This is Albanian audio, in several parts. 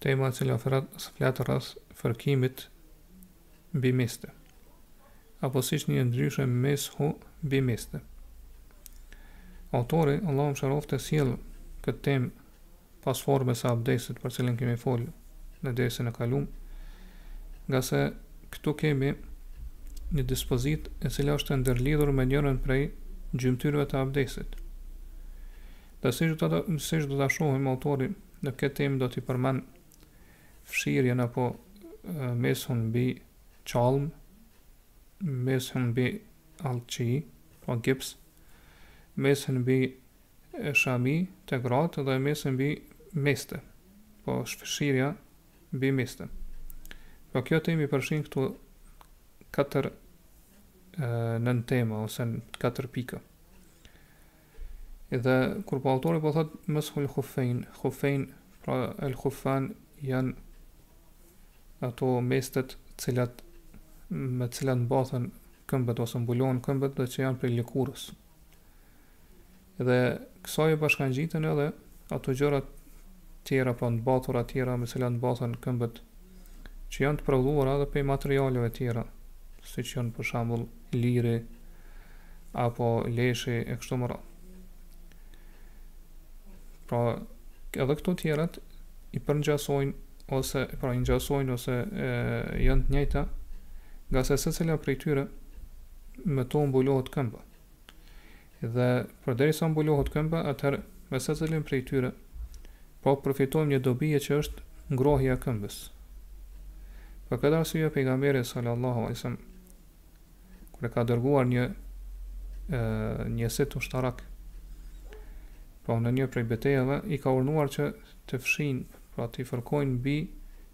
Tema e cila flet rreth fërkimit mbi meste, apo siç njihet ndryshe mes'hu mbi meste. Autori, Allahu e mëshiroftë, e sjell këtë temë pas formës së abdestit për cilën kemi fol në dersin e kaluar, ngase këtu kemi një dispozitë e cila është e ndërlidhur me njërën prej gjymtyrëve të abdestit. Dhe siç do ta siç do ta shohim autori Në këtë temë do t'i përmend fshirjen apo mes'hun mbi çallmë, mes'hun mbi allçi, pra gips, mes'hun mbi shami te gratë dhe mes'hun mbi meste, pra fshirja mbi meste. Po kjo temë i përfshin këtu katër nëntema ose katër pika. Edhe kur po autori po thot mes'hul khufein, khufein pra el khufan janë ato mestet të cilat me të cilat mbathen këmbët ose mbulohen këmbët dhe që janë prej lëkurës. Dhe kësaj i bashkangjiten edhe ato gjërat tjera, pra mbathura tjera me cilat mbathen këmbët që janë të prodhuara edhe prej materialeve tjera, siç janë për shembull lini apo leshi e kështu me radhë. Pra, edhe këto tjerat i përngjasojnë ose pra i ngjasojnë ose e, janë të njëjta, ngase secila prej tyre me to mbulohet këmba. Dhe përderisa mbulohet këmba, atëherë me secilin prej tyre po përfitojmë një dobi që është ngrohja e këmbës. Për këtë arsye pejgamberi sallallahu alajhi wasallam kur e ka dërguar një e, një njësit ushtarak pra në një prej betejave, i ka urdhëruar që të fshijnë, pra të fërkojnë mbi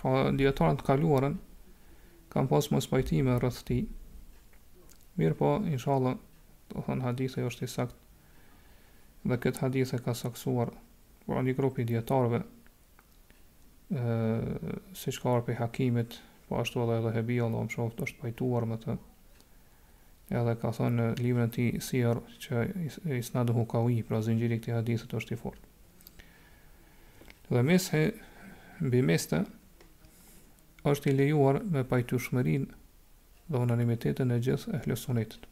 Po dijetarët e kaluar kanë pas mospajtime rreth tij. Mirëpo, inshallah, domethënë hadithi është i saktë. Dhe këtë hadith e ka saktësuar pra një grup i dijetarëve, siç ka ardhur prej Hakimit, po ashtu edhe Edh-Dhehebi, Allahu e mëshiroftë, është pajtuar me të, edhe ka thënë në librin e tij Sijer që isnaduhu kavij, pra zinxhiri i këtij hadithi është i fort. Dhe mes'hu mbi meste është i lejuar me pajtueshmërinë dhe unanimitetin e gjithë ehli sunetit.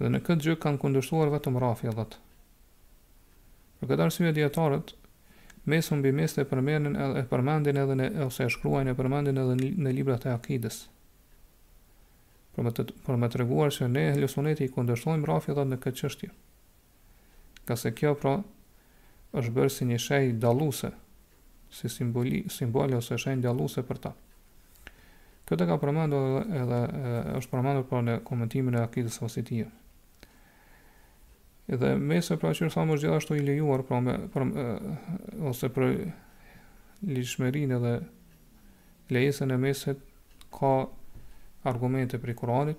Dhe në këtë gjë kanë kundërshtuar vetëm rafidat. Për këtë arsye dijetarët mes'hun mbi meste e përmendin edhe e përmendin edhe në ose e shkruajnë e përmendin edhe në librat e akides. Për me t, për me treguar që ne ehli suneti i kundërshtojmë rafidat në këtë çështje. Ngase kjo pra është bërë si një shejë dalluese, si simbol, simbol ose shejë dalluese për ta. Këtë e ka përmendur edhe, edhe është përmendur pra në komentimin e akidës vasitie. Edhe mes'hi pra që thamë është gjithashtu i lejuar pra me për, ose për ligjshmërinë dhe lejesën e mes'hit ka argumente prej Kur'anit,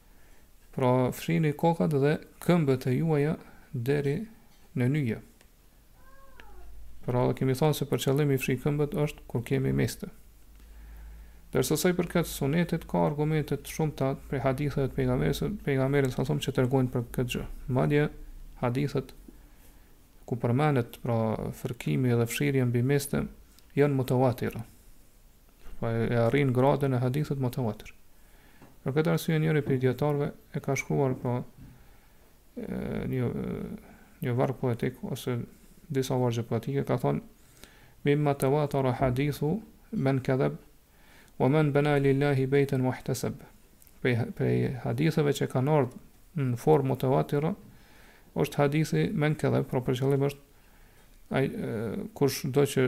Pra fshini kokat dhe këmbët e juaja deri në nyje. Pra kemi thonë se për qëllim me i fshi këmbët është kur kemi meste. Ndërsa sa i përket sunetit ka argumente të shumta prej haditheve të pejgamberit, pejgamberit sa thonë që tregojnë për këtë gjë. Madje hadithet ku përmendet pra fërkimi dhe fshirja mbi meste janë mutawatir. Po e arrin gradën e hadithit mutawatir. Për këtë arsye njëri prej dijetarëve e ka shkruar pra një një varg poetik ose disa vargje poetike ka thënë mimma tawatara hadithu men kadhab wa man bana lillahi baytan wahtasab prej prej haditheve që kanë ardhur në formë mutawatira është hadithi men kadhab pra për qëllim është ai kush do që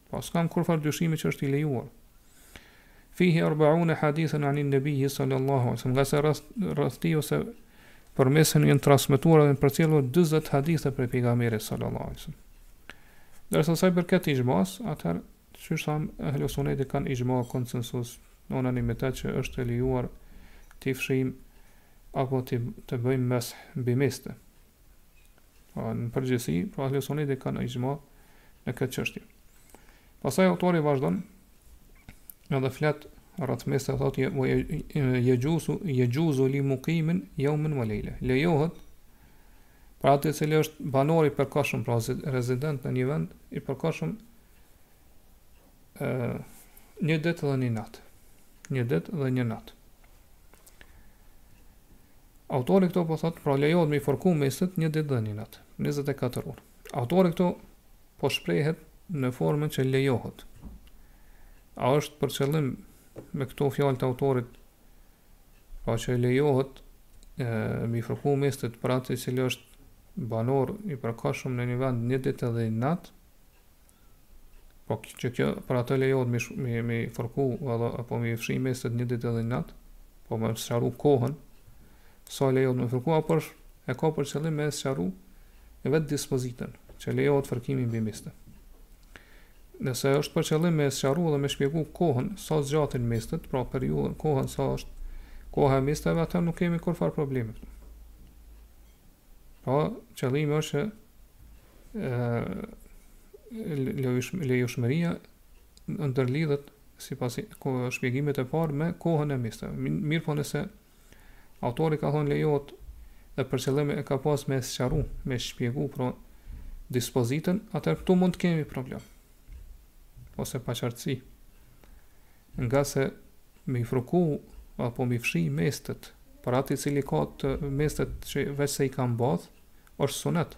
Po s'kam kurrfarë dyshimi që është i lejuar. Fihi arbaune hadithën anin nëbiji sallallahu alaihi wasallam. Ngase rreth tij ose për mes'hin janë transmetuar dhe përcjellur 40 hadithe prej pejgamberit sallallahu alaihi wasallam. Ndërsa sa i përket ixhmas, atëherë siç thamë, ehlu suneti kanë ixhma konsensus, unanimitet që është e lejuar t'i fshijmë apo të të bëjmë mes'h mbi meste. Po, në përgjithësi, pra ahli sunneti kanë ixhma në këtë çështje. Pastaj autori vazhdon edhe flet rreth mes'hit thotë jexhuzu jexhuzu li muqimin yawman wa layla. Lejohet për atë i cili është banor i përkohshëm, pra rezident në një vend i përkohshëm një ditë dhe një natë. Një ditë dhe një natë. Autori këtu po thotë, pra lejohet me i fërku mestet një ditë dhe një natë, 24 orë. Autori këtu po shprehet në formën që lejohet. A është për qëllim me këto fjalë të autorit, pra që lejohet e, me i fërku mestet për atë i cili është banor i përkohshëm në një vend një ditë dhe një natë, Po që kjo, për atë lejohet me, me, me fërku, edhe, apo me fshi mestet një ditë edhe një natë, po me sqaru kohën, sa lejohet me fërku, apo është, e ka për qëllim me sqaru në vetë dispozitën, që lejohet fërkimi mbi meste. Nëse është për qëllim me sqaru dhe me shpjegu kohën, sa zgjatin mestet, pra periudhën, kohën sa është, koha e mesteve, atëherë nuk kemi kurrfarë problemi. Po, qëllimi është lejueshmëria ndërlidhet sipas shpjegimit të parë me kohën e mesteve. Mirëpo nëse autori ka thonë lejohet dhe për qëllim e ka pas me sqaru, me shpjegu pra dispozitën, atëherë këtu mund të kemi problem. Ose paqartësi. Ngase me i fërku apo me i fshi mestet, për atë i cili ka mestet që veç se i ka mbath, është sunet.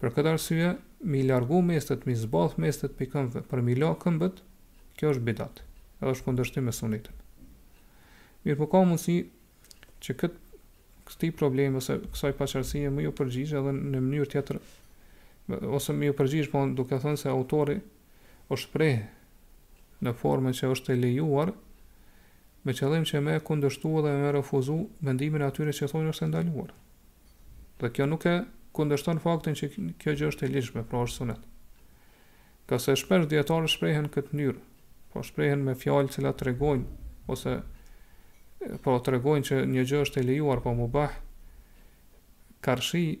Për këtë arsye, me i largu mestet, me i zbath mestet prej këmbëve, për me i la këmbët, kjo është bidat, edhe është kundërshtim me sunetin. Mirëpo ka mundësi që këtë këtij problemi ose kësaj paqartësie me iu përgjigj edhe në mënyrë tjetër ose me iu përgjigj po duke thënë se autori u shpreh në formën që është e lejuar, me qëllim që me kundërshtu dhe me refuzu mendimin e atyre që thonë është e ndaluar. Dhe kjo nuk e kundërshton faktin që kjo gjë është e lejueshme, pra është sunet. Ngase shpesh dijetarët shprehen në këtë mënyrë, po shprehen me fjalë që tregojnë ose po tregojnë që një gjë është e lejuar, po mubah, karshi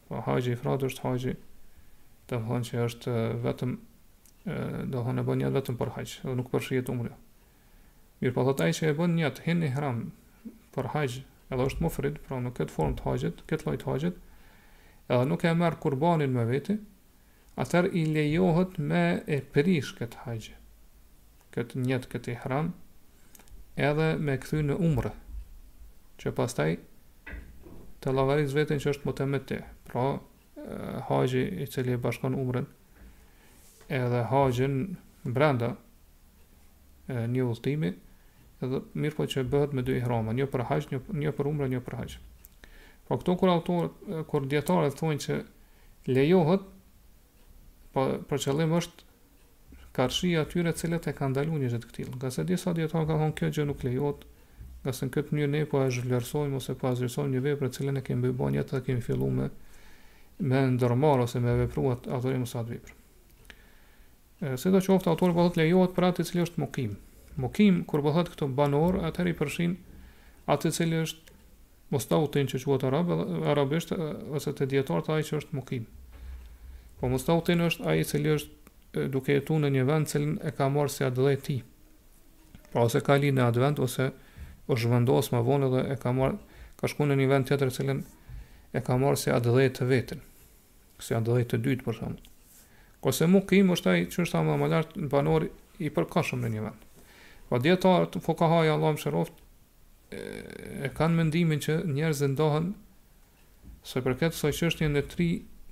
Po haxhi ifrad është haxhi do të thotë që është vetëm do të thotë bën nijet vetëm për haxh, dhe nuk përfshihet umrja. Mirëpo thotë ai që e bën nijet ihram për haxh, edhe është mufrid, pra në këtë formë të haxhit, këtë lloj të haxhit, edhe nuk e merr kurbanin me vete, atëherë i lejohet me e prish këtë haxh. këtë nijet këtë ihram edhe me kthy në umre që pastaj të llogarisë veten që është mutemetti pra haxhi i cili e bashkon umren edhe haxhin brenda një udhëtimi edhe mirëpo që bëhet me dy ihrama, një për haxh, një, një për umre, një për haxh. Po këtu kur autor, kur dijetarët thonë që lejohet, Po për qëllim është karshi atyre të cilët e kanë ndaluar një gjë të tillë. Ngase disa dijetarë kanë thonë kjo gjë nuk lejohet, ngase në këtë mënyrë ne po e zhvlerësojmë ose po zhvlerësojmë një vepër të cilën e kemi bën nijet dhe kemi filluar me me ndërmarr ose me vepruar atë adhurim ose atë vepër. Sido qoftë autori po thotë lejohet për atë i cili është mukim. Mukim kur po thotë këtu banor, atëherë përfshin atë i cili është Mustautin që quhet arab në arabisht ose te dijetarët dhe ai që është mukim. Po mustautin është ai i cili është duke jetuar në një vend të cilin e ka marrë si atdhe të tij. Pra ose ka lind në atë vend ose është zhvendos më vonë dhe e ka marrë ka shkuar në një vend tjetër të cilin e ka marrë si atdhe të vetën. Si atdhe të dytë për shembull. Kurse mukim është ai që është më lart një banor i përkohshëm në një vend. Po dijetarët fukahaja Allahu mëshiroft e kanë mendimin që njerëzit ndohen sa i përket kësaj çështje në tri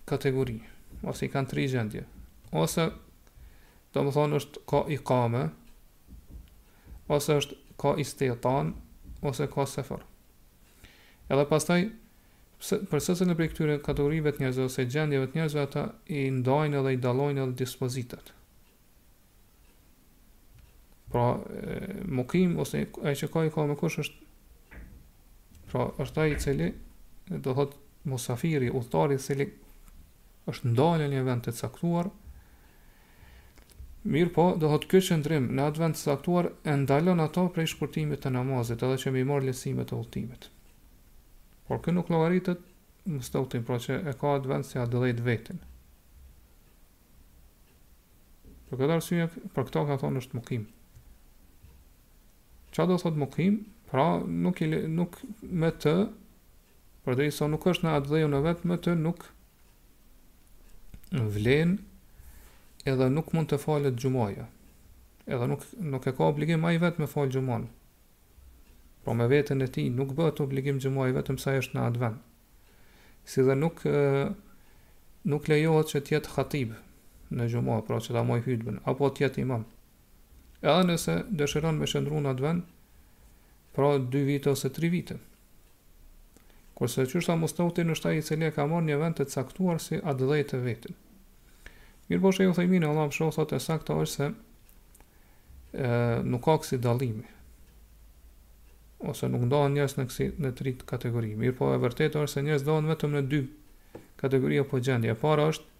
kategori, ose i kanë tri gjendje. Ose domethënë është ka ikame, ose është ka istitan, ose ka sefer. Edhe pastaj për secilën prej këtyre kategorive të njerëzve ose gjendjeve të njerëzve ata i ndajnë edhe i dallojnë edhe dispozitat. Pra, mukim ose ai që ka ikame kush është pra është ai i cili do thot musafiri, udhëtari i cili është ndalë në një vend të caktuar. Mirë po, do thot kjo qëndrim në atë vend të caktuar e ndalon atë prej shkurtimit të namazit, edhe që më i marr lesimet e udhëtimit. Por kë nuk llogaritet mos të udhëtim, pra që e ka atë vend si atë dhëjt vetën. Për këtë arsye, për këtë ka thonë është mukim. Qa do thot mukim, pra nuk, i, nuk me të, përderisa nuk është në atdheun e vet, me të nuk vlen edhe nuk mund të falet xhumaja. Edhe nuk, nuk e ka obligim ai vetë me falë xhumon. Pra me veten e tij nuk bëhet obligim xhumaja vetëm se është në atë vend. Si dhe nuk nuk lejohet që të jetë hatib në xhuma, pra që ta moj hutbën apo të jetë imam. Edhe nëse dëshiron me qëndru në atë vend, pra dy vite ose tri vite. Kurse kush është mustautin është ai i cili e ka marrë një vend të caktuar si atdhe të vetin. Mirëpo shejh Uthejmini, Allahu e mëshiroftë, thotë e sakta është se e, nuk ka kësi dallimi, ose nuk ndohen njerëzit në kësi në tri kategori, mirëpo e vërteta është se njerëzit ndohen vetëm në dy kategori apo gjendje, e para është,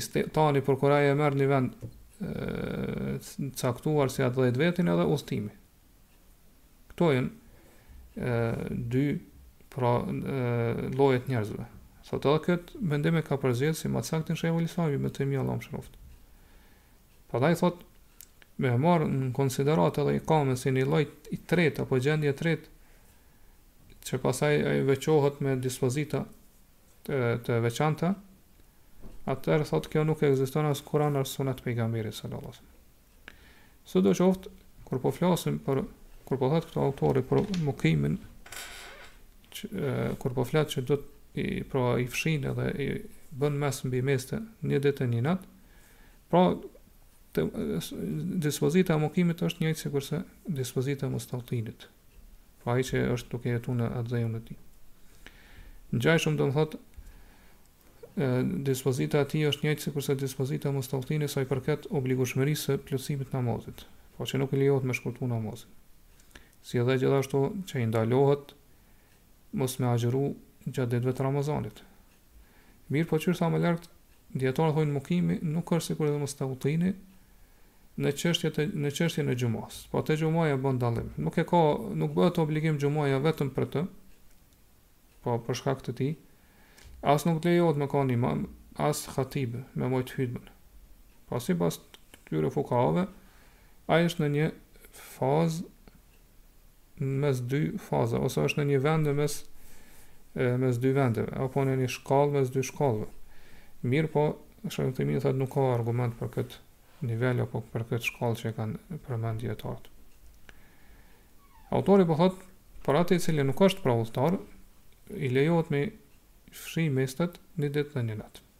istitani pra kur ai e merr një vend të caktuar si atdhe të vetin edhe udhëtimi. Këto e, dy pra llojet e njerëzve. Thotë edhe këtë mendim e ka përzgjedh si ma të saktin shejhul islam Ibn Tejmije Allahu e mëshiroftë. Prandaj thotë, me e marrë në konsideratë edhe ikamen si një lloj i tretë apo gjendje e tretë, që pastaj ai veçohet me dispozita të, të veçanta, atëherë thotë kjo nuk ekziston as në Kur'an as në Sunet të pejgamberit sallallahu alajhi wasallam. Sidoqoftë, kur po flasim për kur po thotë këtu autori për mukimin kur po flet që do t'i pra i fshin edhe i bën mes mbi meste një ditë e një natë, Pra, të, dispozita e mukimit është njëjtë si kurse dispozita e musteutinit. Pra, ai që është duke jetu në atë dheun e tij. Në gjashëm domethënë, dispozita e tij është njëjtë si kurse dispozita e musteutinit sa i përket obligueshmërisë së plotësimit namazit. Pra, që nuk i lejohet me shkurtu namazin. Si edhe gjithashtu që i ndalohet mos me agjëru gjatë ditëve të Ramazanit. Mirëpo qysh thashë më lart, dietarët thonë mukimi nuk është sikur edhe musteutini në çështje të në çështjen e xhumas. Po te xhumaja bën dallim. Nuk e ka, nuk bëhet obligim xhumaja vetëm për të. Po për shkak të tij, as nuk lejohet me kanë imam, as hatib me majt hutben. Po sipas këtyre fukahave, ai është në një fazë mes dy fazave, ose është në një vend në mes e, mes dy vendeve, apo në një shkallë mes dy shkallëve. Mirëpo, shejh Uthejmini thotë nuk ka argument për këtë nivel, apo për këtë shkallë që e kanë përmend dijetarët. Autori po thotë, për atë i cili nuk është pra udhëtar, i lejohet me fshi mestet një ditë dhe një natë.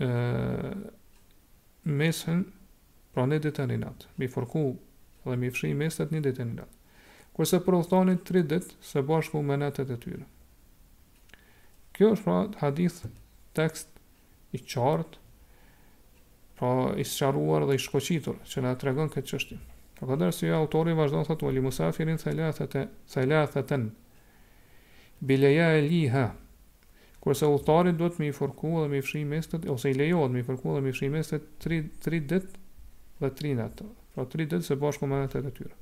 e, mesën, pra një ditë e një natë, m'i fërku dhe m'i fshi mestet një ditë e një natë. Kurse për udhëtarin tri ditë së bashku me netët e tyre. Kjo është pra hadith tekst i qartë, pra i sqaruar dhe i shkoqitur, që na tregon këtë çështje. Pra për këtë arsye autori vazhdon thotë wa li musafirin thalathata thalathatan bilayaliha Kurse udhëtari duhet me i fërku dhe me i fshi mestet ose i lejohet me i fërku dhe me i fshi mestet tri tri ditë dhe tri natë, pra tri ditë së bashku me natët e tyre.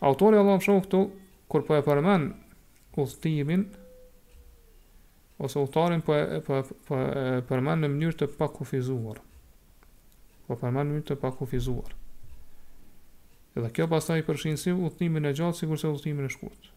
Autori Allahu e mëshiroftë këtu kur po e përmend udhëtimin ose udhëtarin po e po, po e përmend në mënyrë të pakufizuar. Po përmend në mënyrë të pakufizuar. Dhe kjo pastaj përfshin si udhëtimin e gjatë sikurse udhëtimin e shkurtë.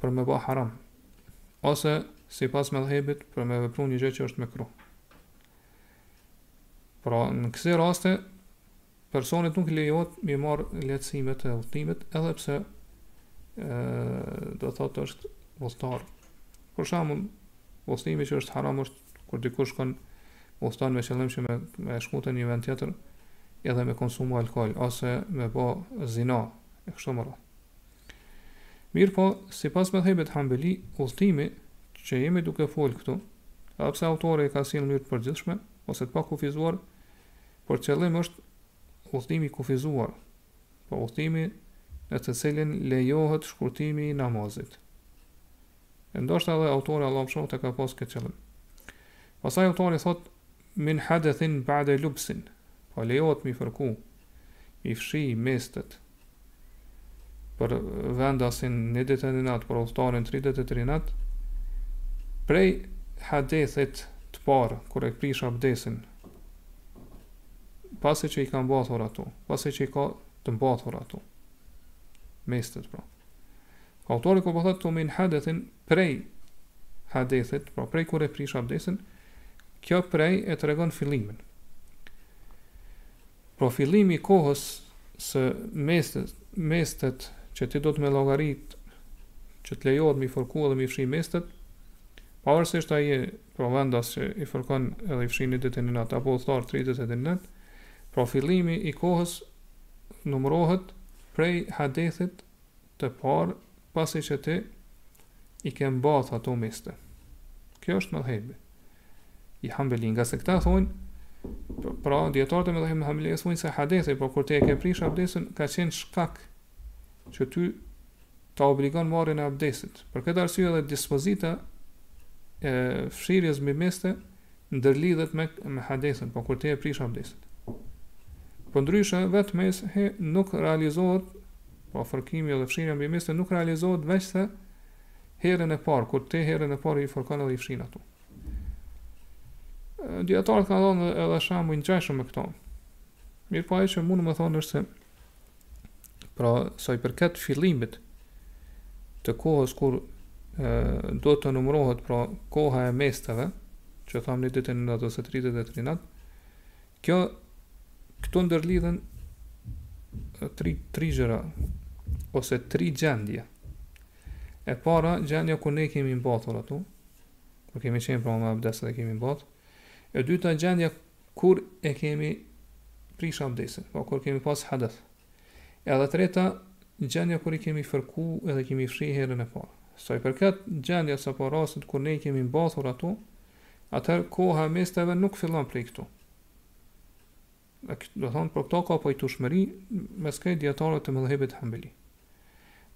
për me ba haram, ose sipas medhhebit për me vepru një gjë që është mekruh. Pra, në kësi raste, personit nuk lejohet m'i marrë lehtësimet e udhëtimit, edhe pse domethënë është udhëtar. Për shembull, udhëtimi që është haram është kur dikush shkon udhëton me qëllim që me, me shku te një vend tjetër, edhe me konsumu alkohol, ose me bo zina, e kështu me rra. Mirëpo, sipas Medhhebit Hanbeli, udhëtimi, që jemi duke folë këtu, edhe pse autori e ka sjellë në mënyrë të përgjithshme, ose të pakufizuar, por qëllim është udhëtimi i kufizuar, pra udhëtimi në të cilin lejohet shkurtimi i namazit. E ndoshta edhe autori Allahu mëshiroftë e ka pas këtë qëllim. Pastaj autori thot min hadathin ba'de lubsin. Po lejohet mi fërku, mi fshi mestet për vendasin një ditë e një natë, për udhëtarin tri ditë e tri netë, prej hadethit të parë, kur e prish abdesin, pasi që i ka mbathur ato, pasi që i ka të mbathur ato, mestet pra. Autori kur po thotë këtu min hadethin prej hadethit, pra prej kur e prish abdesin, kjo prej e tregon fillimin. Pra fillimi i kohës së mesteve, mesteve që ti do të me logarit që të lejohet mi fërku edhe mi fshi mestet, pavarësisht a je pra vendas që i fërkon edhe i fshi një ditë e një natë, apo udhëtar tri ditë e tri netë, pra fillimi i kohës numërohet prej hadethit të parë pasi që ti i ke mbath ato meste. Kjo është medhhebi hanbeli ngase këta thonë, pra, pra dijetarët e medhhebit hanbeli thonë se hadethi, po kur ti e ke prish abdesin, ka qenë shkak që ty ta obligon marrjen e abdesit. Për këtë arsye edhe dispozita e fshirjes mbi meste ndërlidhet me me hadethin, po kur ti e prish abdesin. Po ndryshe vetë mes'hi nuk realizohet, po fërkimi dhe fshirja mbi meste nuk realizohet veçse herën e parë, kur ti herën e parë i fërkon edhe i fshin ato. Dijetarët kanë dhënë edhe shembuj të ngjashëm me këto. Mirëpo ajo që mund të themi është se Pra, sa i përket fillimit të kohës kur do të numërohet pra koha e mesteve, që thamë një ditë e një natë ose tri ditë e tri netë, kjo këtu ndërlidhen tri, tri gjëra, ose tri gjendje. E para, gjendja kur ne i kemi mbathur ato, kur kemi qenë pra me abdes dhe kemi mbathë, e dyta gjendja Kur e kemi prish abdesin, po kur kemi pas hadeth. Edhe e treta, gjendja kur i kemi fërku edhe kemi fshi herën e parë. Sa i përket gjendjes apo rastit kur ne i kemi mbathur ato, atëherë koha e mesteve nuk fillon prej këtu. Domethënë, për këto ka pajtueshmëri mes krejt dijetarëve të medhhebit hanbeli.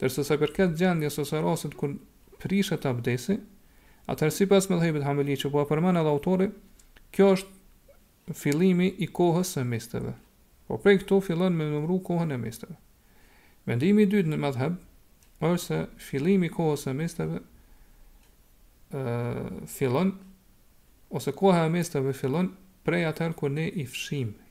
Ndërsa sa i përket gjendjes ose rastit kur prishet abdesi, atëherë sipas medhhebit hanbeli që po e përmend edhe autori, kjo është fillimi i kohës së mesteve. Pra prej këtu fillon me numëru kohën e mesteve. Mendimi i dytë në medhheb është se fillimi i kohës së mesteve ë fillon ose koha e mesteve fillon prej atëherë kur ne i fshijmë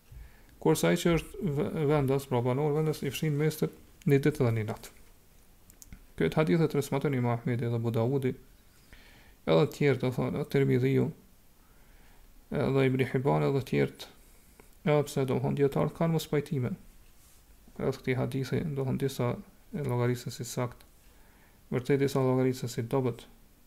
Kurse ai që është vendas, pra banor vendas, i fshin mestet një ditë dhe një natë. Këtë hadith e transmeton Imam Ahmedi dhe Abu Davudi, edhe të tjerë të thonë, atë Tirmidhiu, edhe Ibn Hibban edhe të tjerë, edhe pse do thotë dietar kanë mospajtime. Edhe këtë hadith do thotë disa e llogarisën si t'sakt, vërtet disa llogarisën si t'dobët,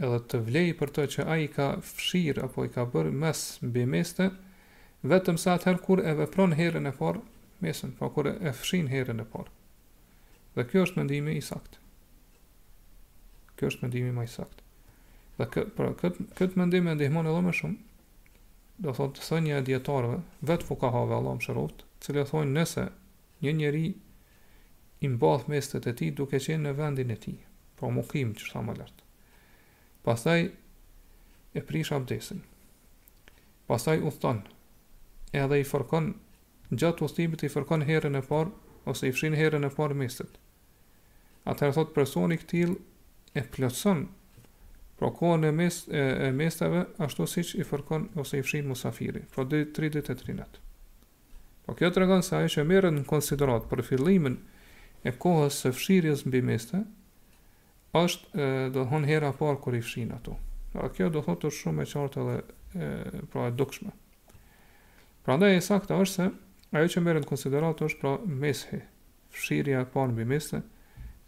edhe të vlejë për të që ai i ka fshirë apo i ka bërë mes'h mbi meste, vetëm se atëherë kur e vepron herën e parë mes'hin, pra kur e fshin herën e parë. Dhe kjo është mendimi i saktë. Kjo është mendimi më i saktë. Dhe kë, pra, kët, kët mendim e ndihmon edhe më shumë. Do thotë thënia e dietarëve, vet fukahave Allahu i mëshiroftë, cilët thonë nëse një njeri i mbath mestet e tij duke qenë në vendin e tij, pra mukim siç thamë më lart. Pastaj e prish abdesin. Pastaj udhton. Edhe i fërkon gjatë udhëtimit i fërkon herën e parë ose i fshin herën e parë mestet. Atëherë thot personi i këtill e plotëson Pra kohën e mes e, e mesteve ashtu siç i fërkon ose i fshin musafiri, pra 3 ditë e 3 net. Por kjo tregon se ajo që merret në konsideratë për fillimin e kohës së fshirjes mbi meste është do të thotë hera e parë kur i fshin ato. Pra kjo do thotë është shumë e qartë edhe e, pra e dukshme. Prandaj e saktë është se ajo që merret në konsideratë është pra mes'hi, fshirja e parë mbi meste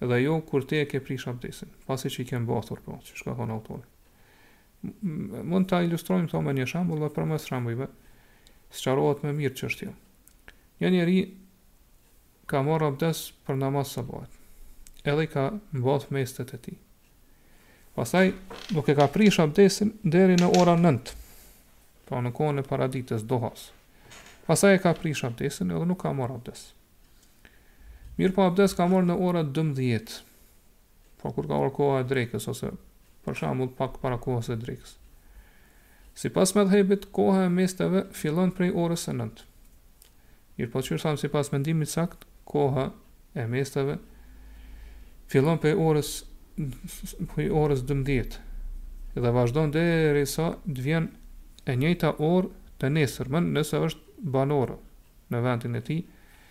dhe jo kur ti e ke prish abdesin, pasi që i ke mbathur pra, siç ka thënë autori. Mund ta ilustrojmë këto me një shembull dhe përmes shembujve sqarohet më mirë çështja. Një njeri ka marrë abdes për namaz t'sabahit, edhe i ka mbath mestet e tij. Pastaj nuk e ka prish abdesin deri në ora 9. Pra në kohën e paradites duhas. Pastaj e ka prish abdesin edhe nuk ka marrë abdes. Mirëpo abdes ka marrë në ora 12. Po kur ka ardhur koha e drekës ose për shembull pak para kohës së drekës. Sipas medhhebit, koha e mesteve fillon prej orës së nëntë. Mirëpo siç thamë sipas mendimit t'saktë, koha e mesteve fillon prej orës prej orës 12 dhe vazhdon derisa të vjen e njëjta orë të nesërmen nëse është banor në vendin e tij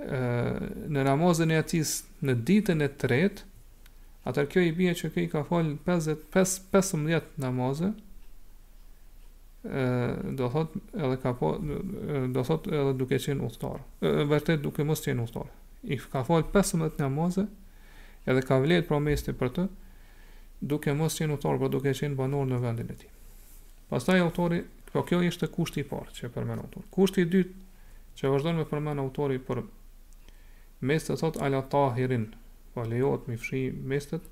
në namazin e jacisë në ditën e tret, atëherë kjo i bje që ky i ka falë 15 namazë, do thot edhe ka po do thot edhe duke qenë udhëtar. Vërtet duke mos qenë udhëtar. I ka fal 15 namazë edhe ka vlejt pra mesti për të, duke mos qenë udhëtar, por duke qenë banor në vendin e tij. Pastaj autori, pra kjo ishte kushti i parë që e përmend autori. Kushti i dytë që vazhdon me përmend autori për mestet thotë ala tahirin, pra lejohet m'i fshi mestet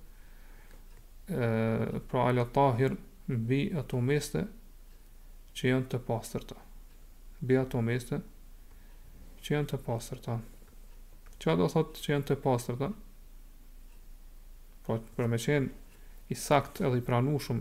ë pra ala tahir mbi ato meste që janë të pastërta. Mbi ato meste që janë të pastërta. Çfarë do thotë që janë të pastërta? Po për me qenë i saktë edhe i pranueshëm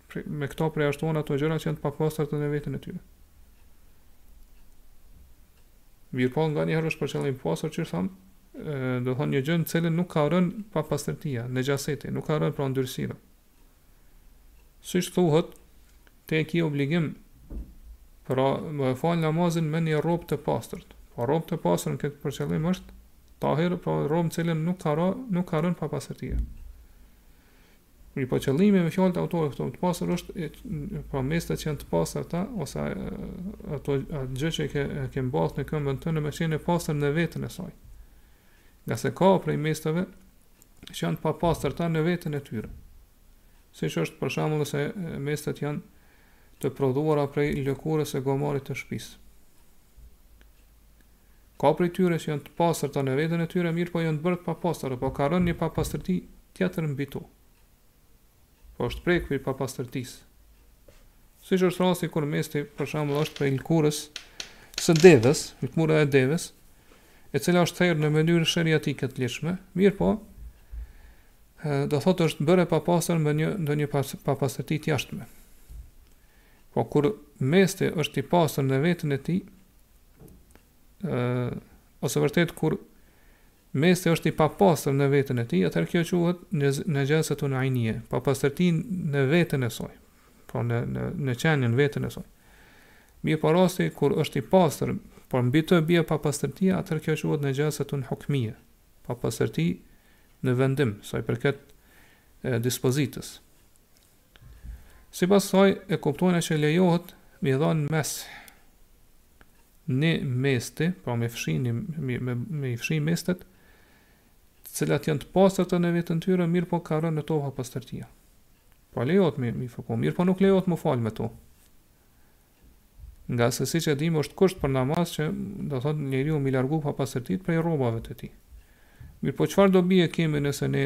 me këto përjashtohen ato gjëra që janë të papastërta në veten e tyre. Mirëpo, nganjëherë është për qëllim pastër që thamë, do thotë një gjë në cilën nuk ka rënë papastërtia, nexhaseti, nuk ka rënë pra ndyrësira. Siç thuhet, ti e ki obligim, pra me e falë namazin me një rrobë të pastërt. Po rrobë të pastër në këtë për qëllim është tahir, pra rrobë në cilën nuk ka, nuk ka rën pa pastërtia. Mirëpo qëllimi me fjalët e autorit këtu, të pastër është e, pra mestat që janë të pastërta ose ajo gjë që ke ke mbath në këmbën tënde me qenë e pastër në veten e saj. Ngase ka prej mestave që janë papastërta në veten e tyre. Siç është për shembull nëse mestat janë të prodhuara prej lëkurës së gomarit të shpisë. Ka prej tyre që janë të pastërta në veten e tyre, mirëpo janë bërë të papastër apo ka rënë një papastërti tjetër mbi to. Po është prek prej papastërtisë. Siç është rasti kur mesti për shembull është prej lëkurës së devës, lëkura e devës, e cila është therë në mënyrë sheriatike të ligjshme, mirëpo do thotë është bërë e papastër me një ndonjë papastërti të jashtme. Po kur mesti është i pastër në veten e tij, ë ose vërtet kur mesti është i papastër në veten e tij, atëherë kjo quhet nexhasetun ajnije, papastërti në veten e saj. Pra në në në qenien e veten e saj. Mirëpo rasti kur është i pastër, por mbi të bie papastërtia, atëherë kjo quhet nexhasetun hukmije, papastërti në vendim, sa i përket dispozitës. Sipas kësaj, e kuptojna që lejohet mi dhanë mesh në mesti, pra me fshi ne me me me i fshi mestet, të cilat janë të pastërta në veten e tyre, mirëpo ka rënë në to papastërtia. Pra lejohet me me i fërku, mirëpo nuk lejohet mu falë me to. Ngase siç e dimë është kusht për namaz që, do thotë, njeriu m'i largu papastërtitë prej rrobave të tij. Mirëpo çfarë dobi e kemi nëse ne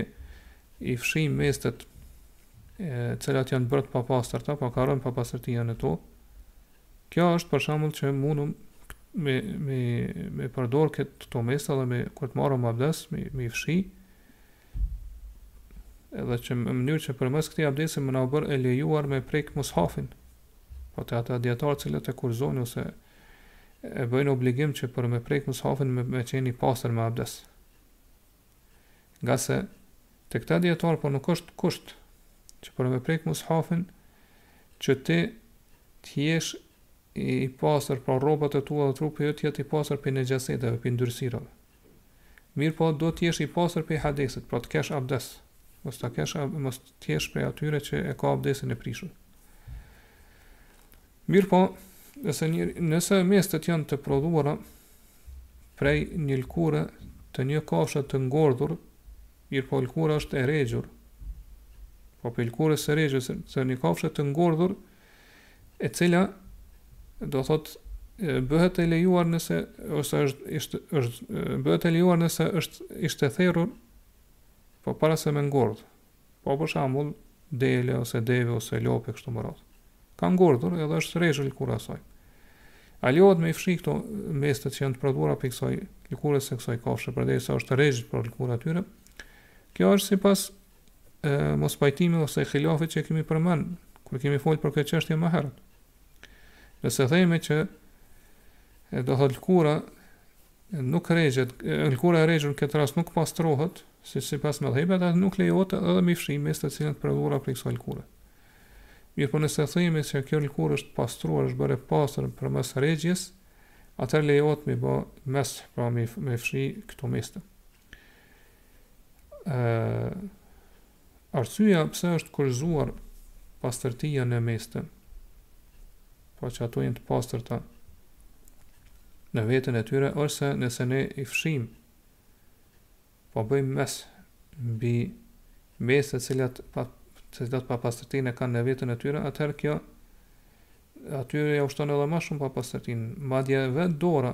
i fshijmë mestet e, cilat janë bërë të papastërta, po ka rënë papastërtia në to? Kjo është për shembull që mundum me me me përdor këtë to mesa dhe me kur të marrëm abdes, me me fshi. Edhe që në mënyrë që përmes këtij abdesi me na u bërë e lejuar me prek mushafin, Po te ata dijetar të cilët e kushtëzojnë ose e bëjnë obligim që për me prek mushafin me, me qenë i pastër me abdes. Ngase te këta dijetarë po nuk është kusht që për me prek mushafin që ti të jesh i pasër pra rrobat e tua dhe trupi yt të jetë i pasër prej nexhaseteve, prej ndyrësirave. Mirëpo duhet të jesh i pastër prej hadesit, pra të kesh abdes, mos ta kesh mos të jesh prej atyre që e ka abdesin e prishur. Mirëpo, nëse një nëse mestet janë të prodhuara prej një lëkure të një kafshe të ngordhur, mirëpo lëkura është e regjur, po prej lëkurës së regjur së një kafshe të ngordhur, e cila do thotë bëhet e lejuar nëse ose është ishte është bëhet e lejuar nëse është ishte therur po para se më ngordh. Po për shembull dele ose deve ose lopë kështu me radhë. Ka ngordhur edhe është regjë lëkura e saj. A lejohet me i fshi këto mestet që janë të prodhuara prej kësaj lëkurës së kësaj kafshe, përderisa është regjur lëkura e tyre? Kjo është sipas e mospajtimit ose hilafit që kemi përmend kur kemi folë për këtë çështje më herët. Nëse themi që e do thotë lëkura nuk regjet, lëkura e regjur n'këtë rast nuk pastrohet, si sipas medhhebit, atëherë nuk lejohet edhe me fshi meste që janë prodhuar prej kësaj lëkure. Mirëpo nëse themi se kjo lëkurë është pastruar, është bërë e pastër përmes regjes, atëherë lejohet me bë mes-h, pra me me fshi këto meste. Ë arsyeja pse është kushtëzuar pastërtia në meste, pra që ato të jenë të pastërta në veten e tyre, është se nëse ne i fshim, po bëjmë mes-h mbi meste të cilat pa të cilat papastërtinë e kanë në veten e tyre, atëherë kjo atyre ia shton edhe më shumë papastërtinë. Madje vetë dora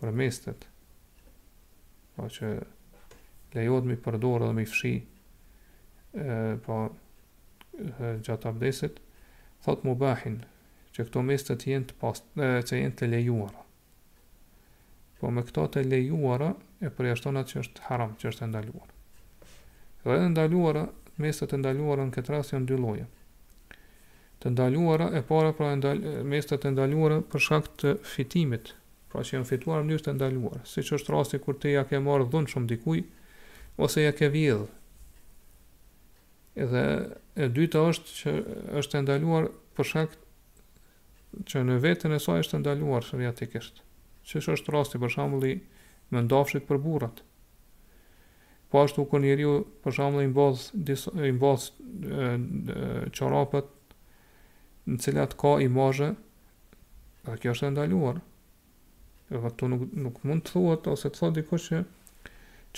për mestet, pra që lejohet m'i përdor edhe m'i fshi, e, pra gjatë abdesit, thot mubahin, që këto meste t'jenë të pas, e, që t'jenë të lejuara. Po me këto të lejuara, e përjashton atë që është haram, që është e ndaluar. Dhe e ndaluara, mestet e ndaluara në këtë rast janë dy lloje. Të ndaluara, e para pra mestet e ndaluara për shkak të fitimit, pra që janë fituar në mënyrë të ndaluar, siç është rasti kur ti ia ke marrë dhunshëm dikujt ose ia ke vjedhë. Edhe e dyta është që është e ndaluar për shkak që në veten e saj është e ndaluar sheriatikisht. Siç është rasti për shembull i mëndafshit për burrat. Po ashtu kur njeriu për shembull i mbath disa i mbath çorapet në të cilat ka imazhe, pra kjo është e ndaluar. Edhe këtu nuk nuk mund të thuhet ose të thotë dikush që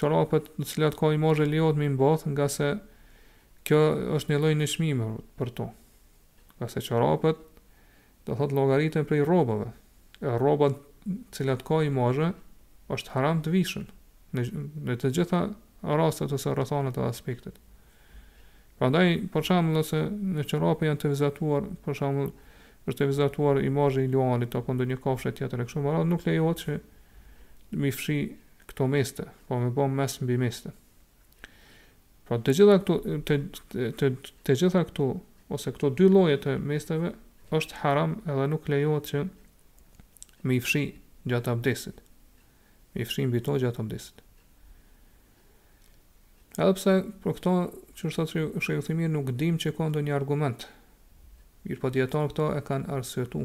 çorapet në të cilat ka imazhe lejohet me i mbath, ngase kjo është një lloj nënçmimi për to. Ngase çorapet Do thotë llogariten prej rrobave, e rrobat të cilat ka imazhe është haram të vishen në në të gjitha rastet ose rrethanat e aspektet. Prandaj për shembull nëse në çorape janë të vizatuar, për shembull është i vizatuar imazhi i luanit apo ndonjë kafshë tjetër e kështu me radhë, nuk lejohet që me i fshi këto meste, po me bo mes'h mbi meste. Pra të gjitha këto të të të gjitha këto ose këto dy lloje të mesteve është haram edhe nuk lejohet që me i fshi gjatë abdesit. Me i fshi mbi to gjatë abdesit. Edhe pse për këto që është thotë është i themi nuk dim që ka ndonjë argument. Mirëpo dijetarët këto e kanë arsyetu.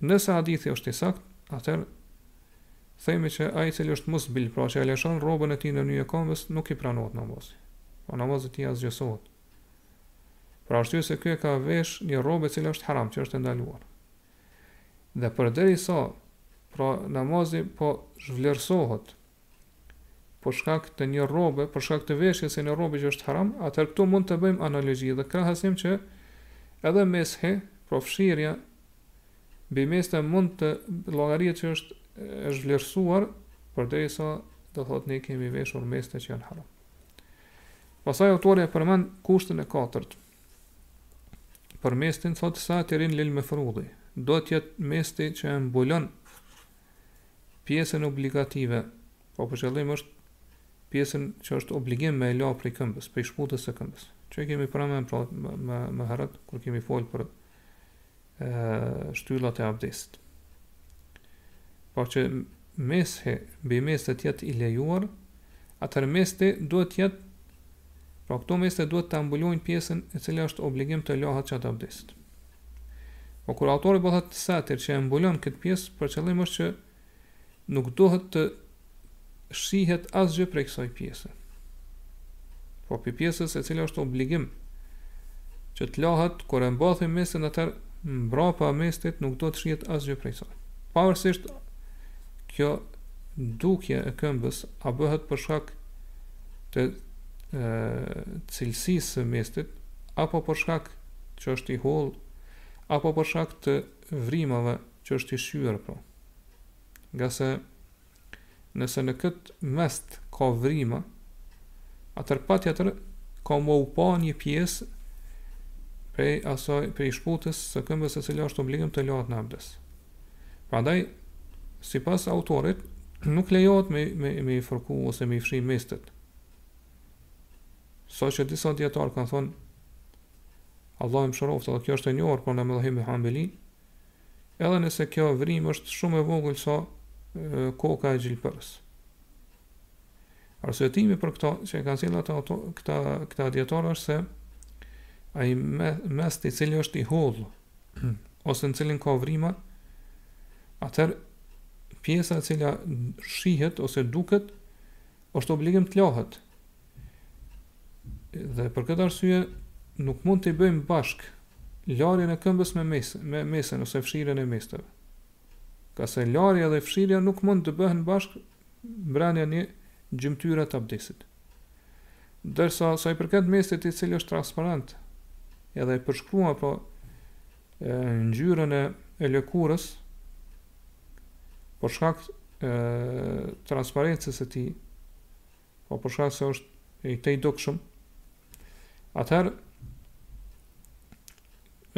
Nëse hadithi është i saktë, atëherë themi që ai i cili është musbil, pra që e lëshon rrobën e tij nën nyje këmbës, nuk i pranohet namazi. Pra namazi i tij asgjësohet. Për arsye se ky e ka vesh një rrobë e cila është haram, që është e ndaluar. Dhe përderisa pra namazi po zhvlerësohet për shkak të një rrobe, për shkak të veshjes së një rrobe që është haram, atëherë këtu mund të bëjmë analogji dhe krahasim që edhe mes'hi, pra fshirja mbi meste mund të llogaritet që është e zhvlerësuar përderisa do thotë ne kemi veshur meste që janë haram. Pastaj autori e përmend kushtin e katërt. Për mestin thotë satirin lil mefrudi. Do të jetë mesti që e mbulon Pjesën obligative, pra për qëllim është pjesën që është obligim me e la prej këmbës, prej shputës së këmbës. Që e kemi përmend pra më më, më herët kur kemi folë për ë shtyllat e abdestit. Pra që mes'hi mbi mest të jetë i lejuar, atëherë meste duhet të jetë pra këto meste duhet të mbulojnë pjesën e cila është obligim të lahet gjatë abdestit. Por kur autori po thotë satir që e mbulon këtë pjesë, për qëllim është që nuk duhet të shihet asgjë prej kësaj pjese. Pra prej pjesës e cila është obligim që të lahet kur e mbathim mestin atëherë mbrapa mestit nuk do të shihet asgjë prej saj. Pavarësisht kjo dukje e këmbës a bëhet për shkak të cilësisë së mestit apo për shkak të që është i hollë apo për shkak të vrimave që është i shqyer pra. Ngase nëse në këtë mest ka vrima, atëherë patjetër ka me u pa një pjesë prej asaj prej shputës së këmbës e cila është obligim të lahet në abdest. Prandaj sipas autorit nuk lejohet me me i fërku ose me i fshi mestet. sa që disa dijetarë kanë thënë, Allahu i mëshiroftë, dhe kjo është e njohur pra në medhhebin hambeli, edhe nëse kjo vrimë është shumë e vogël sa e, koka e gjilpërës. Arsyetimi për këtë, që e kanë cilët ata, ato, këta, këta dijetarë është se, ai me, mest i cili është i hollë, ose në cilin ka vrima, atëherë pjesa e cila shihet ose duket, Është obligim të lahet. Dhe për këtë arsye nuk mund t'i bëjmë bashkë larjen e këmbës me mes me mes-hën ose fshirjen e mesteve. Ngase larja dhe fshirja nuk mund të bëhen bashkë brenda një gjymtyre të abdesit. Ndërsa sa i përket mestit i cili është transparent, edhe e përshkruan po ngjyrën e, e lëkurës, për shkak të transparencës së tij, po për shkak se është i tejdukshëm, atëherë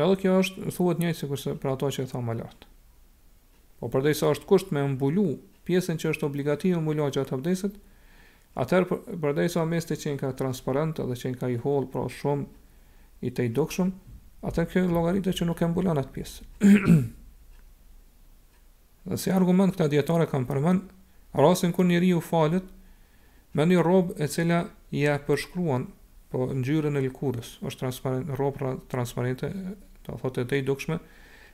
edhe kjo është thuhet njëjtë sikurse për ato që e thamë më lart. Po përderisa është kusht me e mbulu pjesën që është obligative me u la gjatë abdesit, Atëherë për, përderisa mesti qenka transparent dhe qenka i hollë, pra shumë i tejdukshëm, atëherë kjo llogaritë që nuk e mbulon atë pjesë. dhe si argument këta dijetarë kanë përmend rastin kur njeriu falet me një rrobë e cila ia përshkruan po ngjyrën e lëkurës, është transparent, rrobë pra transparente, do të thotë e tejdukshme,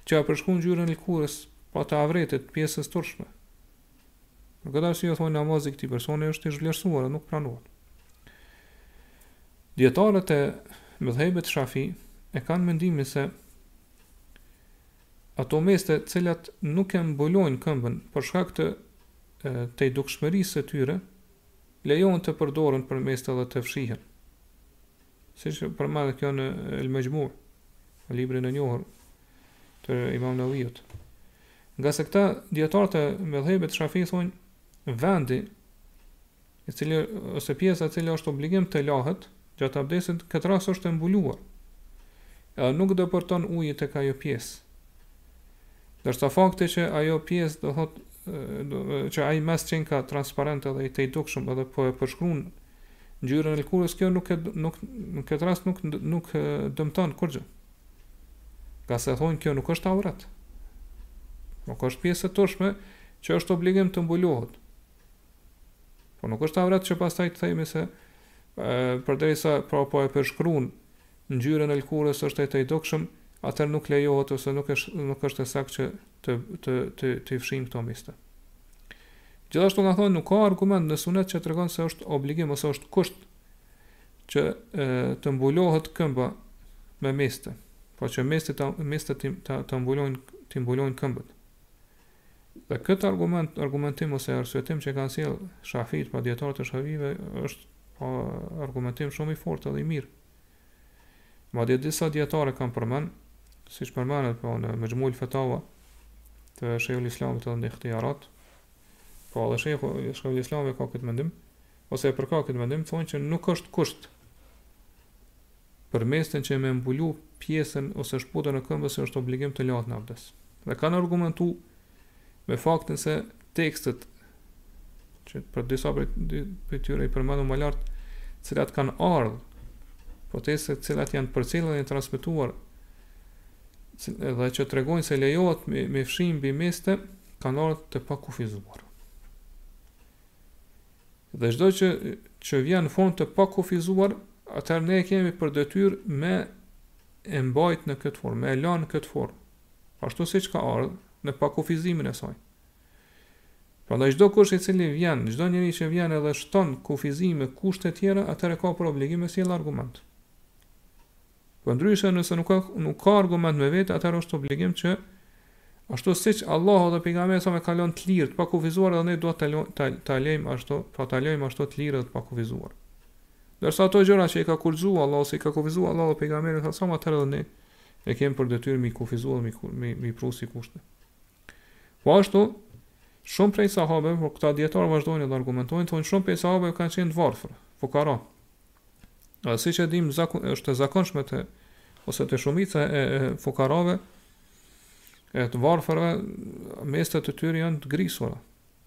që ia përshkruan ngjyrën e lëkurës, pra të avretit, pjesës së turpshme. Për këtë arsye thonë namazi i këtij personi është i zhvlerësuar dhe nuk pranohet. Dijetarët e medhhebit Shafi e kanë mendimin se ato meste të cilat nuk e mbulojnë këmbën për shkak të tejdukshmërisë së tyre lejohen të përdoren për meste dhe të fshihen. Siç përmendet kjo në El Mexhmu, në librin e njohur të Imam Neveviut. Ngase këta dijetarët e medhhebit Shafi thonë vendi i cili ose pjesa e cila është obligim të lahet gjatë abdesit në këtë rast është e mbuluar. Edhe nuk depërton uji tek ajo pjesë. Ndërsa fakti që ajo pjesë do të thotë që ai mest qenka transparent edhe i tejdukshëm edhe po e përshkruan Ngjyra e lëkurës kjo nuk e nuk në këtë rast nuk nuk dëmton kurrgjë. Ngase thonë kjo nuk është aurat. Nuk është pjesë e turpshme që është obligim të mbulohet. Po nuk është aurat që pastaj të themi se përderisa pra po e përshkruan ngjyrën e lëkurës është i dukshëm, atëherë nuk lejohet ose nuk është nuk është e saktë që të të të të i fshijmë këto meste. Gjithashtu pra thonë nuk ka argument në sunet që tregon se është obligim ose është kusht që e, të mbulohet këmba me meste, pra që mestet të, mestet të, të, të mbulojnë të mbulojnë këmbët. Dhe këtë argument, argumentim ose arsyetim që kanë sjell Shafit pra dijetarët e Shafive është pra argumentim shumë i fortë dhe i mirë. Madje disa dijetarë e kanë përmend, siç përmendet pra në Mexhmu'l Fetawa të Shejhul Islamit edhe në Ihtijarat, pra dhe Shejhu Shejhul Islami ka këtë mendim, ose e përkrah këtë mendim, thonë që nuk është kusht për mesten që me mbulu pjesën ose shputën e këmbës është obligim të lahet në abdes. Dhe kanë argumentu me faktin se tekstet që për disa prej, prej tyre i përmendëm më lartë, cilat kanë ardhë, pra tekstet cilat janë përcjellë e transmetuar, dhe që tregojnë se lejohet me, me fshi mbi meste, kanë ardhë të pakufizuara. Dhe çdo gjë që vjen në formë të pakufizuar, atër ne kemi për detyrë me e mbajt në këtë formë, me e lanë në këtë formë. ashtu siç ka ardhur në pakufizimin e saj. Prandaj çdo kush i cili vjen, çdo njeri që vjen edhe shton kufizime, kushte tjera, atëherë ka për obligim me sjellë argument. Përndryshe nëse nuk ka, nuk ka argument me vete, atëherë është obligim që ashtu siç Allahu dhe pejgamberi salam e ka lanë të lirë, të pakufizuar dhe ne duhet ta ta, ta lejmë ashtu, pra ta lejmë ashtu të lirë dhe të pakufizuar. Ndërsa ato gjëra që i ka kufizuar Allahu, që i ka kufizuar Allahu dhe pejgamberi salam atëherë dhe ne e kem për detyrë mi kufizu dhe mi, mi, mi pru si kushte. Po ashtu, shumë prej sahabëve, pra këta dijetarë vazhdojnë dhe argumentojnë, thonë shumë prej sahabëve kanë qenë të varfër, fukara. Dhe siç e dimë, zakon, është e zakonshme te, ose te shumica e, e fukarave, e të varfërve, mestet e tyre janë të grisura,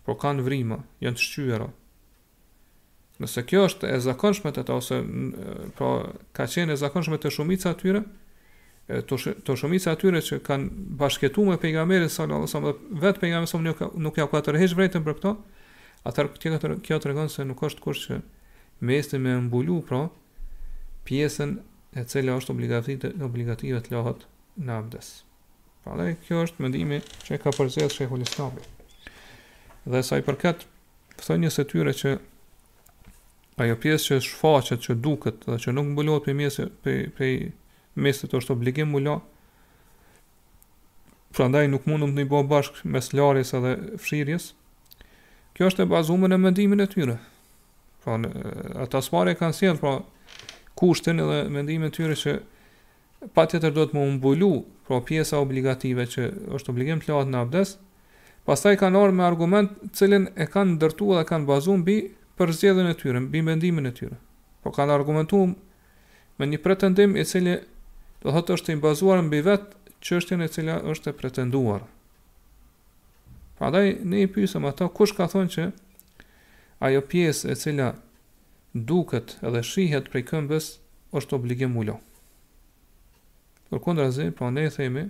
pra kanë vrima, janë të shqyera, Nëse kjo është e zakonshme te ta ose pra ka qenë e zakonshme te shumica e tyre, te, te shumica e atyre që kanë bashkëjetu me pejgamberin sallallahu alaihi wasallam dhe vetë pejgamberi sallallahu alaihi wasallam nuk ja ka tërheq vrejtjen për këto, atër kjo, kjo tregon se nuk është kusht që mestja me mbulu pra pjesën e cila është obligative, obligative të lahet në abdes. Pra dhe ky është mendimi që ka përzgjedhë Shejhul Islami Dhe sa i përket thënies së tyre që ajo pjesë që shfaqet, që duket dhe që nuk mbulohet prej mes prej prej mestit është obligim mu la. Prandaj nuk mundemi me bo bashkë mes larjes edhe fshirjes. Kjo është e bazume në mendimin e tyre. Pra në, ata së pari e kanë sjellë, pra kushtin edhe mendimin e tyre që patjetër duhet me u mbulu, pra pjesa obligative që është obligim të lahet në abdes, pastaj kanë ardhur me argument të cilin e kanë ndërtu dhe e kanë bazu mbi përzgjedhjen e tyre, mbi mendimin e tyre. Pra kanë argumentu me një pretendim i cili do thotë është i bazuar mbi vet çështjen e cila është e pretenduar. Prandaj ne i pyesim ata kush ka thonë që Ajo pjesë e cila duket dhe shihet prej këmbës është obligim mu la. Përkundrazi, pra ne themi,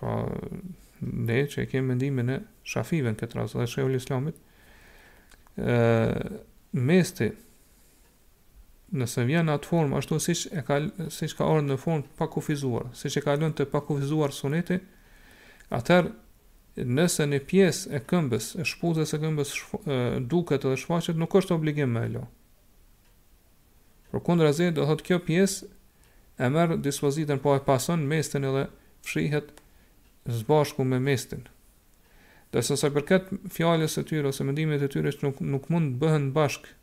pra ne që e kemi mendimin e shafive në këtë rast dhe shejhul islamit, e, mesti Nëse vjen në atë formë ashtu siç e ka siç ka ardhur në formë pa kufizuar, siç e ka lënë të pakufizuar suneti, atëherë nëse një pjesë e këmbës, e shputës së këmbës duket dhe shfaqet, nuk është obligim me e la. Përkundrazi, do thotë kjo pjesë e merr dispozitën po e pason mestin edhe fshihet së bashku me mestin. Ndërsa sa i përket fjalës së tyre ose mendimit të tyre që nuk nuk mund të bëhen bashkë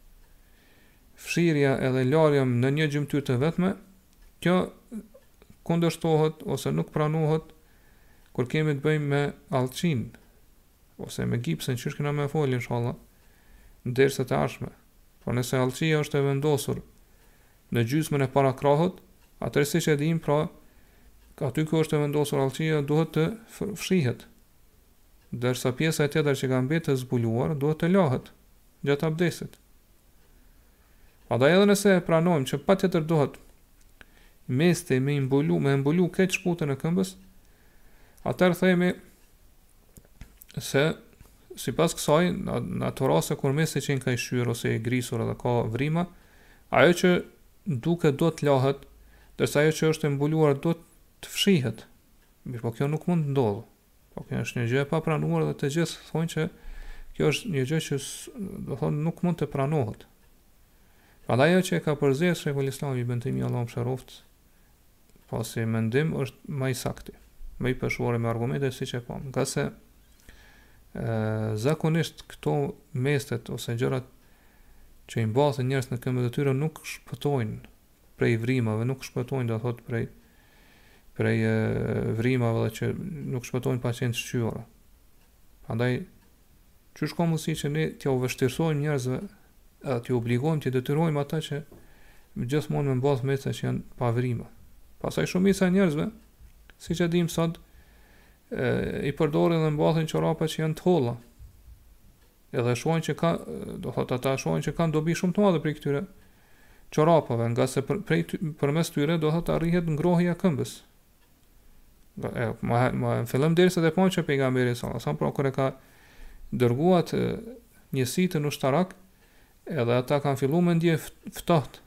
fshirja edhe larja në një gjymtyrë të vetme, kjo kundërshtohet ose nuk pranohet kur kemi të bëjmë me allçinë ose me gipsin që kena me fol inshallah në derset e ardhshme. Por nëse allçia është e vendosur në gjysmën e parakrahit, atëherë siç e dimë pra aty ku është e vendosur allçia duhet të fshihet, ndërsa pjesa tjetër që ka mbetë e zbuluar duhet të lahet gjatë abdesit. Prandaj edhe nëse e pranojmë që patjetër duhet mesti me e mbulu, me e mbulu këtë shputën e këmbës, atëherë themi se sipas kësaj, në ato raste kur mesti qenka i shqyer ose i grisur edhe ka vrima, ajo që duket do të lahet, ndërsa ajo që është e mbuluar do të fshihet. Mirëpo kjo nuk mund të ndodhë. Po kjo është një gjë e papranuar dhe të gjithë thonë që kjo është një gjë që do të thotë nuk mund të pranohet. Prandaj ajo që e ka përzgjedhë Shejhul Islami Ibn Tejmije Allahu e mëshiroftë, Pra si mendim është më i sakti, më i peshuari me argumente siç e pamë. Ngase ë zakonisht këto mestet ose gjërat që i mbathin njerëz në këmbët e tyre nuk shpëtojnë prej vrimave, nuk shpëtojnë do thotë prej prej vrimave dhe që nuk shpëtojnë pa qenë të shqyera. Prandaj çysh ka mundësi që ne t'jau vështirësojmë njerëzve edhe t'i obligojmë t'i detyrojmë ata që gjithmonë me mbath meste që janë pa vrima. Pastaj shumica e njerëzve, siç e dimë sot, e, i përdorin dhe mbathin çorapa që janë të holla. Edhe shohin që ka, do thotë ata shohin që kanë dobi shumë të madhe prej këtyre çorapave, ngase për, prej përmes tyre do thotë arrihet ngrohja e këmbës. E më, më fillim derisa te, po e pamë që pejgamberi sa sa pra kur e ka dërguar njësitë ushtarake edhe ata kanë filluar me ndje ftoht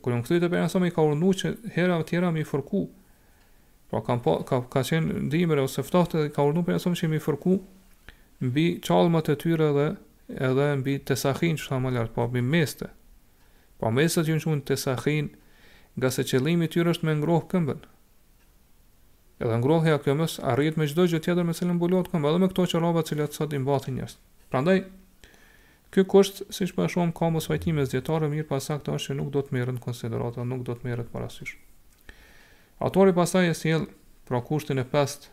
kur janë kthyer te pejgamberi i ka urdhëruar që herat tjera me fërku pra kanë pa ka ka qenë dimër ose ftoht edhe ka urdhëruar pejgamberi që me fërku mbi çalmat e tyre dhe edhe mbi tesahin ç'thamë më lart po mbi meste Po mestet u qun tesahin ngase qëllimi i tyre është me ngroh këmbën. Edhe ngrohja këmbës arrihet me çdo gjë tjetër me cilën mbulohet këmba, edhe me këto çorapa të cilat sot i mbathin njerëzit. Prandaj ky kusht, siç po e shohim, ka mospajtime mes dijetarëve, mirëpo e sakta është që nuk do të merret në konsideratë, nuk do të merret parasysh. Autori pastaj e sjell pra kushtin e pestë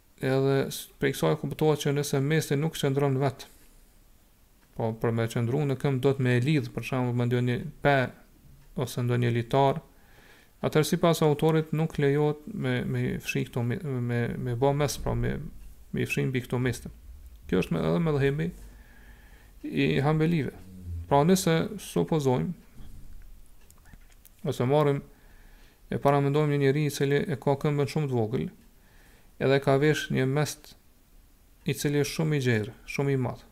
Edhe prej kësaj kuptohet që nëse mesti nuk qëndron vet, po për me qëndru në këmbë duhet me e lidh, për shembull me ndonjë pe ose ndonjë litar, atëherë sipas autorit nuk lejohet me me fshi këto me me, me bë mes'h, pra me me fshi mbi këto meste. Kjo është me edhe medhhebi i hanbelive. Pra nëse supozojmë ose marrim e paramendojmë një njeri i cili e ka këmbën shumë të vogël, edhe ka vesh një mest i cili është shumë i gjerë, shumë i madh.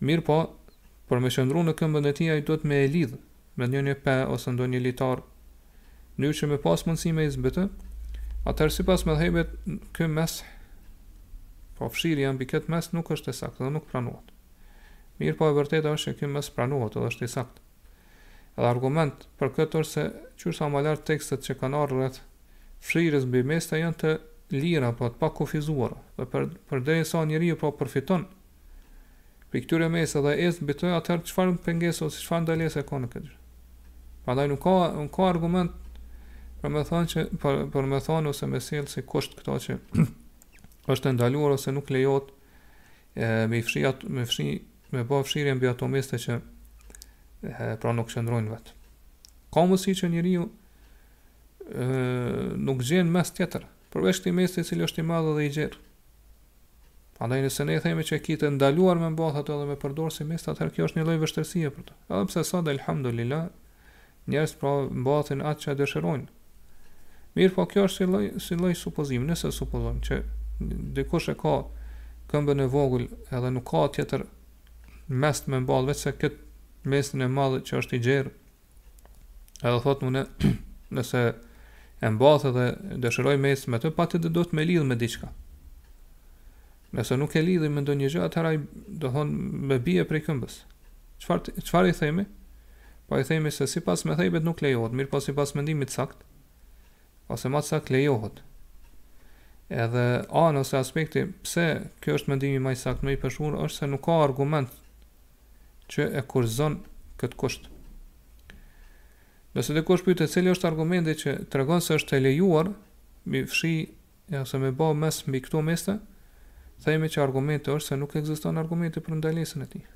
Mirpo, për me qëndru në këmbën e tij ai duhet me e lidh me ndonjë pe ose ndonjë litar, mënyrë që me pas mundësi mos me u zbathë. Atëherë sipas medhhebit ky mes'h po fshirja mbi këtë mest nuk është e saktë dhe nuk pranohet. Mirpo e vërteta është që ky mes'h pranohet dhe është i saktë. Edhe argument për këtë është se qysh thamë më lart tekstet që kanë ardhur rreth fshirjes mbi meste janë të lira, pra të pakufizuara, dhe përderisa njeriu pra përfiton prej këtyre mesteve dhe ecë mbi të, atëherë çfarë pengesë ose çfarë ndalese ka në këtë gjë? Prandaj nuk ka nuk ka argument për me thënë që për, për me thënë ose me sjell si kusht këtë që është e ndaluar ose nuk lejohet e me fshi atë me fshi me bë fshirje mbi ato meste që e, pra nuk qëndrojnë vet. Ka mundësi që njeriu nuk gjen mest tjetër, përveç këtij mesti i cili është i madh dhe i gjerë. Andaj nëse ne themi që e ki të ndaluar me mbath atë dhe me përdor si mes'h, atëherë kjo është një lloj vështirësie për të. Edhe pse sot alhamdulillah njerëzit pra mbathin atë që dëshirojnë. Mirëpo kjo është si lloj si lloj supozim, nëse supozojmë që dikush e ka këmbën e vogël edhe nuk ka tjetër mest me mbath veçse kët mestin e madh që është i gjerë Edhe thot unë nëse e mbath dhe dëshiroj mes'h me të, patjetër duhet me lidh me diçka. Nëse nuk e lidh me ndonjë gjë, atëherë ai domethënë më bie prej këmbës. Çfarë, çfarë i themi? Po i themi se sipas medhhebit nuk lejohet, mirëpo sipas mendimit të saktë, ose ma të saktë lejohet. Edhe ana ose aspekti, pse kjo është mendimi ma i saktë, më i peshuar, është se nuk ka argument që e kushtëzon këtë kusht. Nëse dikush pyet cili është argumenti që tregon se është e lejuar me fshi ose me bë mes'h mbi këto meste, themi që argumenti është se nuk ekziston argumenti për ndalesën e tij.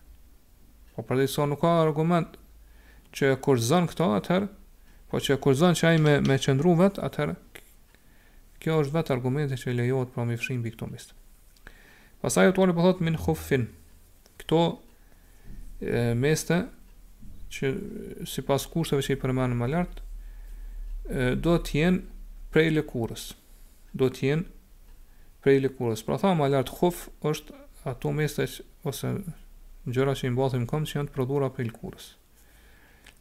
Po përderisa nuk ka argument që e kushtëzon këto, atëherë po që e kushtëzon që ai me me qëndru vet, atëherë kjo është vetë argumenti që lejohet pra me fshi mbi këto meste. Pastaj autori po thot min huffin. Këto meste që sipas kushteve që i përmendëm më lartë, do të jenë prej lëkurës. Do të jenë prej lëkurës. Pra tha më lartë huff është ato meste që, ose gjëra që i mbathim n'këmbë që janë të prodhuara prej lëkurës.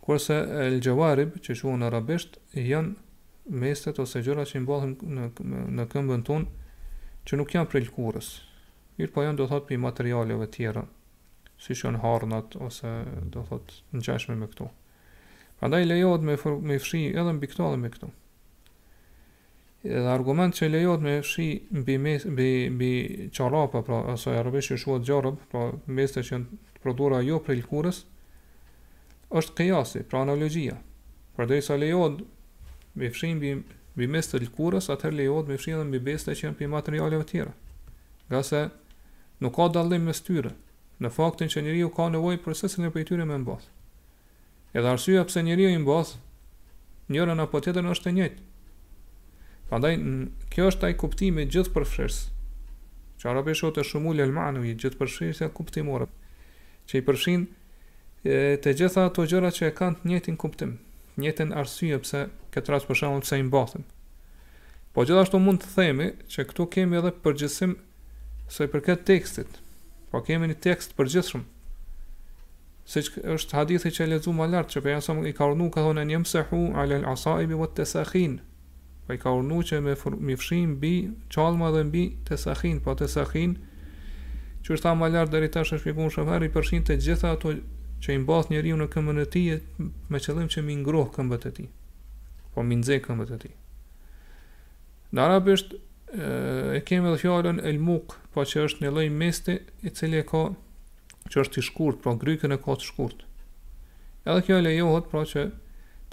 Kurse el xhevarib që thuhet në arabisht, janë mestet ose gjëra që i mbathim në, në këmbën tonë që nuk janë prej lëkurës. Mirëpo janë do të thotë prej materialeve tjera, siç janë harnat ose do të thotë të ngjashme me këto. Prandaj lejohet me me fshi edhe mbi këto dhe me këto. Edhe argument që lejohet me fshi mbi mes mbi mbi çorapa, pra ose arabisht që quhet xhevreb, pra meste që janë të prodhuara jo prej lëkurës, është kijasi, pra analogjia. Përderisa lejohet me fshi mbi, mbi mest të lëkurës, atëherë lejohet me fshi edhe mbi meste që janë prej materialeve tjera. Ngase nuk ka dallim mes tyre, në faktin që njeriu ka nevojë për secilin prej tyre me mbath. Edhe arsyeja pse njeriu i mbath njërën apo tjetrën është e njëjtë. Prandaj kjo është ai kuptimi gjithëpërfshirës. Që arabisht është shumul el manevi, gjithëpërfshirja kuptimore, që i përfshin E te gjitha ato gjëra që e kanë të njëjtin kuptim, të njëjtën arsye pse në këtë rast për shembull pse i mbathim. Po gjithashtu mund të themi që këtu kemi edhe përgjithësim sa i përket tekstit. Po kemi një tekst të përgjithshëm. Siç është hadithi që e lexuam më lart që pejgamberi i ka urdhnu ka thonë en yamsahu ala al-asaibi wat-tasakhin. Po i ka urnu që me, me fshi mbi çallma dhe mbi tesahin, po tesahin, siç u tha ma lart dhe rishtas e shpjegun se çfarë, i përshin të gjitha ato që i mbath njeriu në këmën e tij, me qëllim që me i ngrohë këmbët e tij, po me i nxe këmbët e tij. Në arabisht, e kemi dhe fjalën el muk, po që është një lloj mesti, i cili e ka që është i shkurt, pra grykën e ka të shkurt. Edhe kjo e lejohet pra që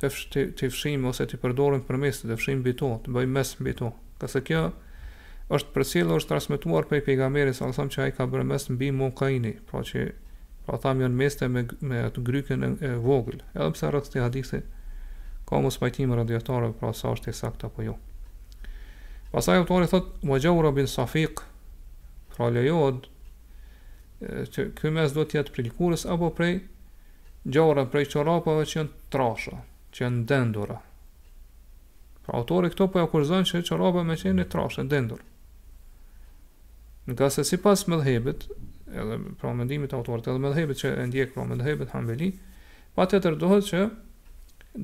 të të fshim ose të përdorim për mestet, të fshim mbi to, të bëjmë mes mbi to. Ngase kjo është përcjellë është transmetuar prej pejgamberit alejhi selam që ai ka bërë mes mbi mukaini, pra që pra thamë janë meste me me atë grykën e, e vogël. Edhe pse rreth këtij hadithi ka mospajtim ndër dijetarëve, pra sa është i saktë apo jo. Pastaj autori thot wa jawrabin safiq, pra lejohet që ky mest duhet të jetë prej lëkurës apo prej xhaurab, prej çorapave që janë trasha, që janë dendura. Pra autori këtu po e kushtëzon që çorapa me qenë e trashë, e dendur. Ngase sipas medhhebit, edhe pra mendimit autorit, edhe medhhebit që e ndjek pra medhhebit hanbeli, patjetër duhet që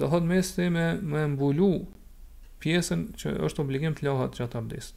duhet mesti me, me mbulu pjesën që është obligim të lahet gjatë abdesit.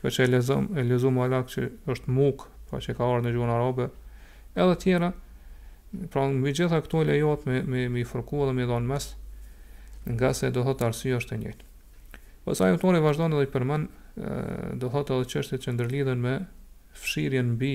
Kjo që e lexum e lexum ma lart që është muk, pra që ka ardhur në gjuhën arabe, edhe tjera, pra mbi gjitha këto lejohet me me me i fërku dhe me i dhon mes, ngase do thotë arsyeja është e njëjtë. Pastaj autori vazhdon edhe i përmend do thotë edhe çështjet që ndërlidhen me fshirjen mbi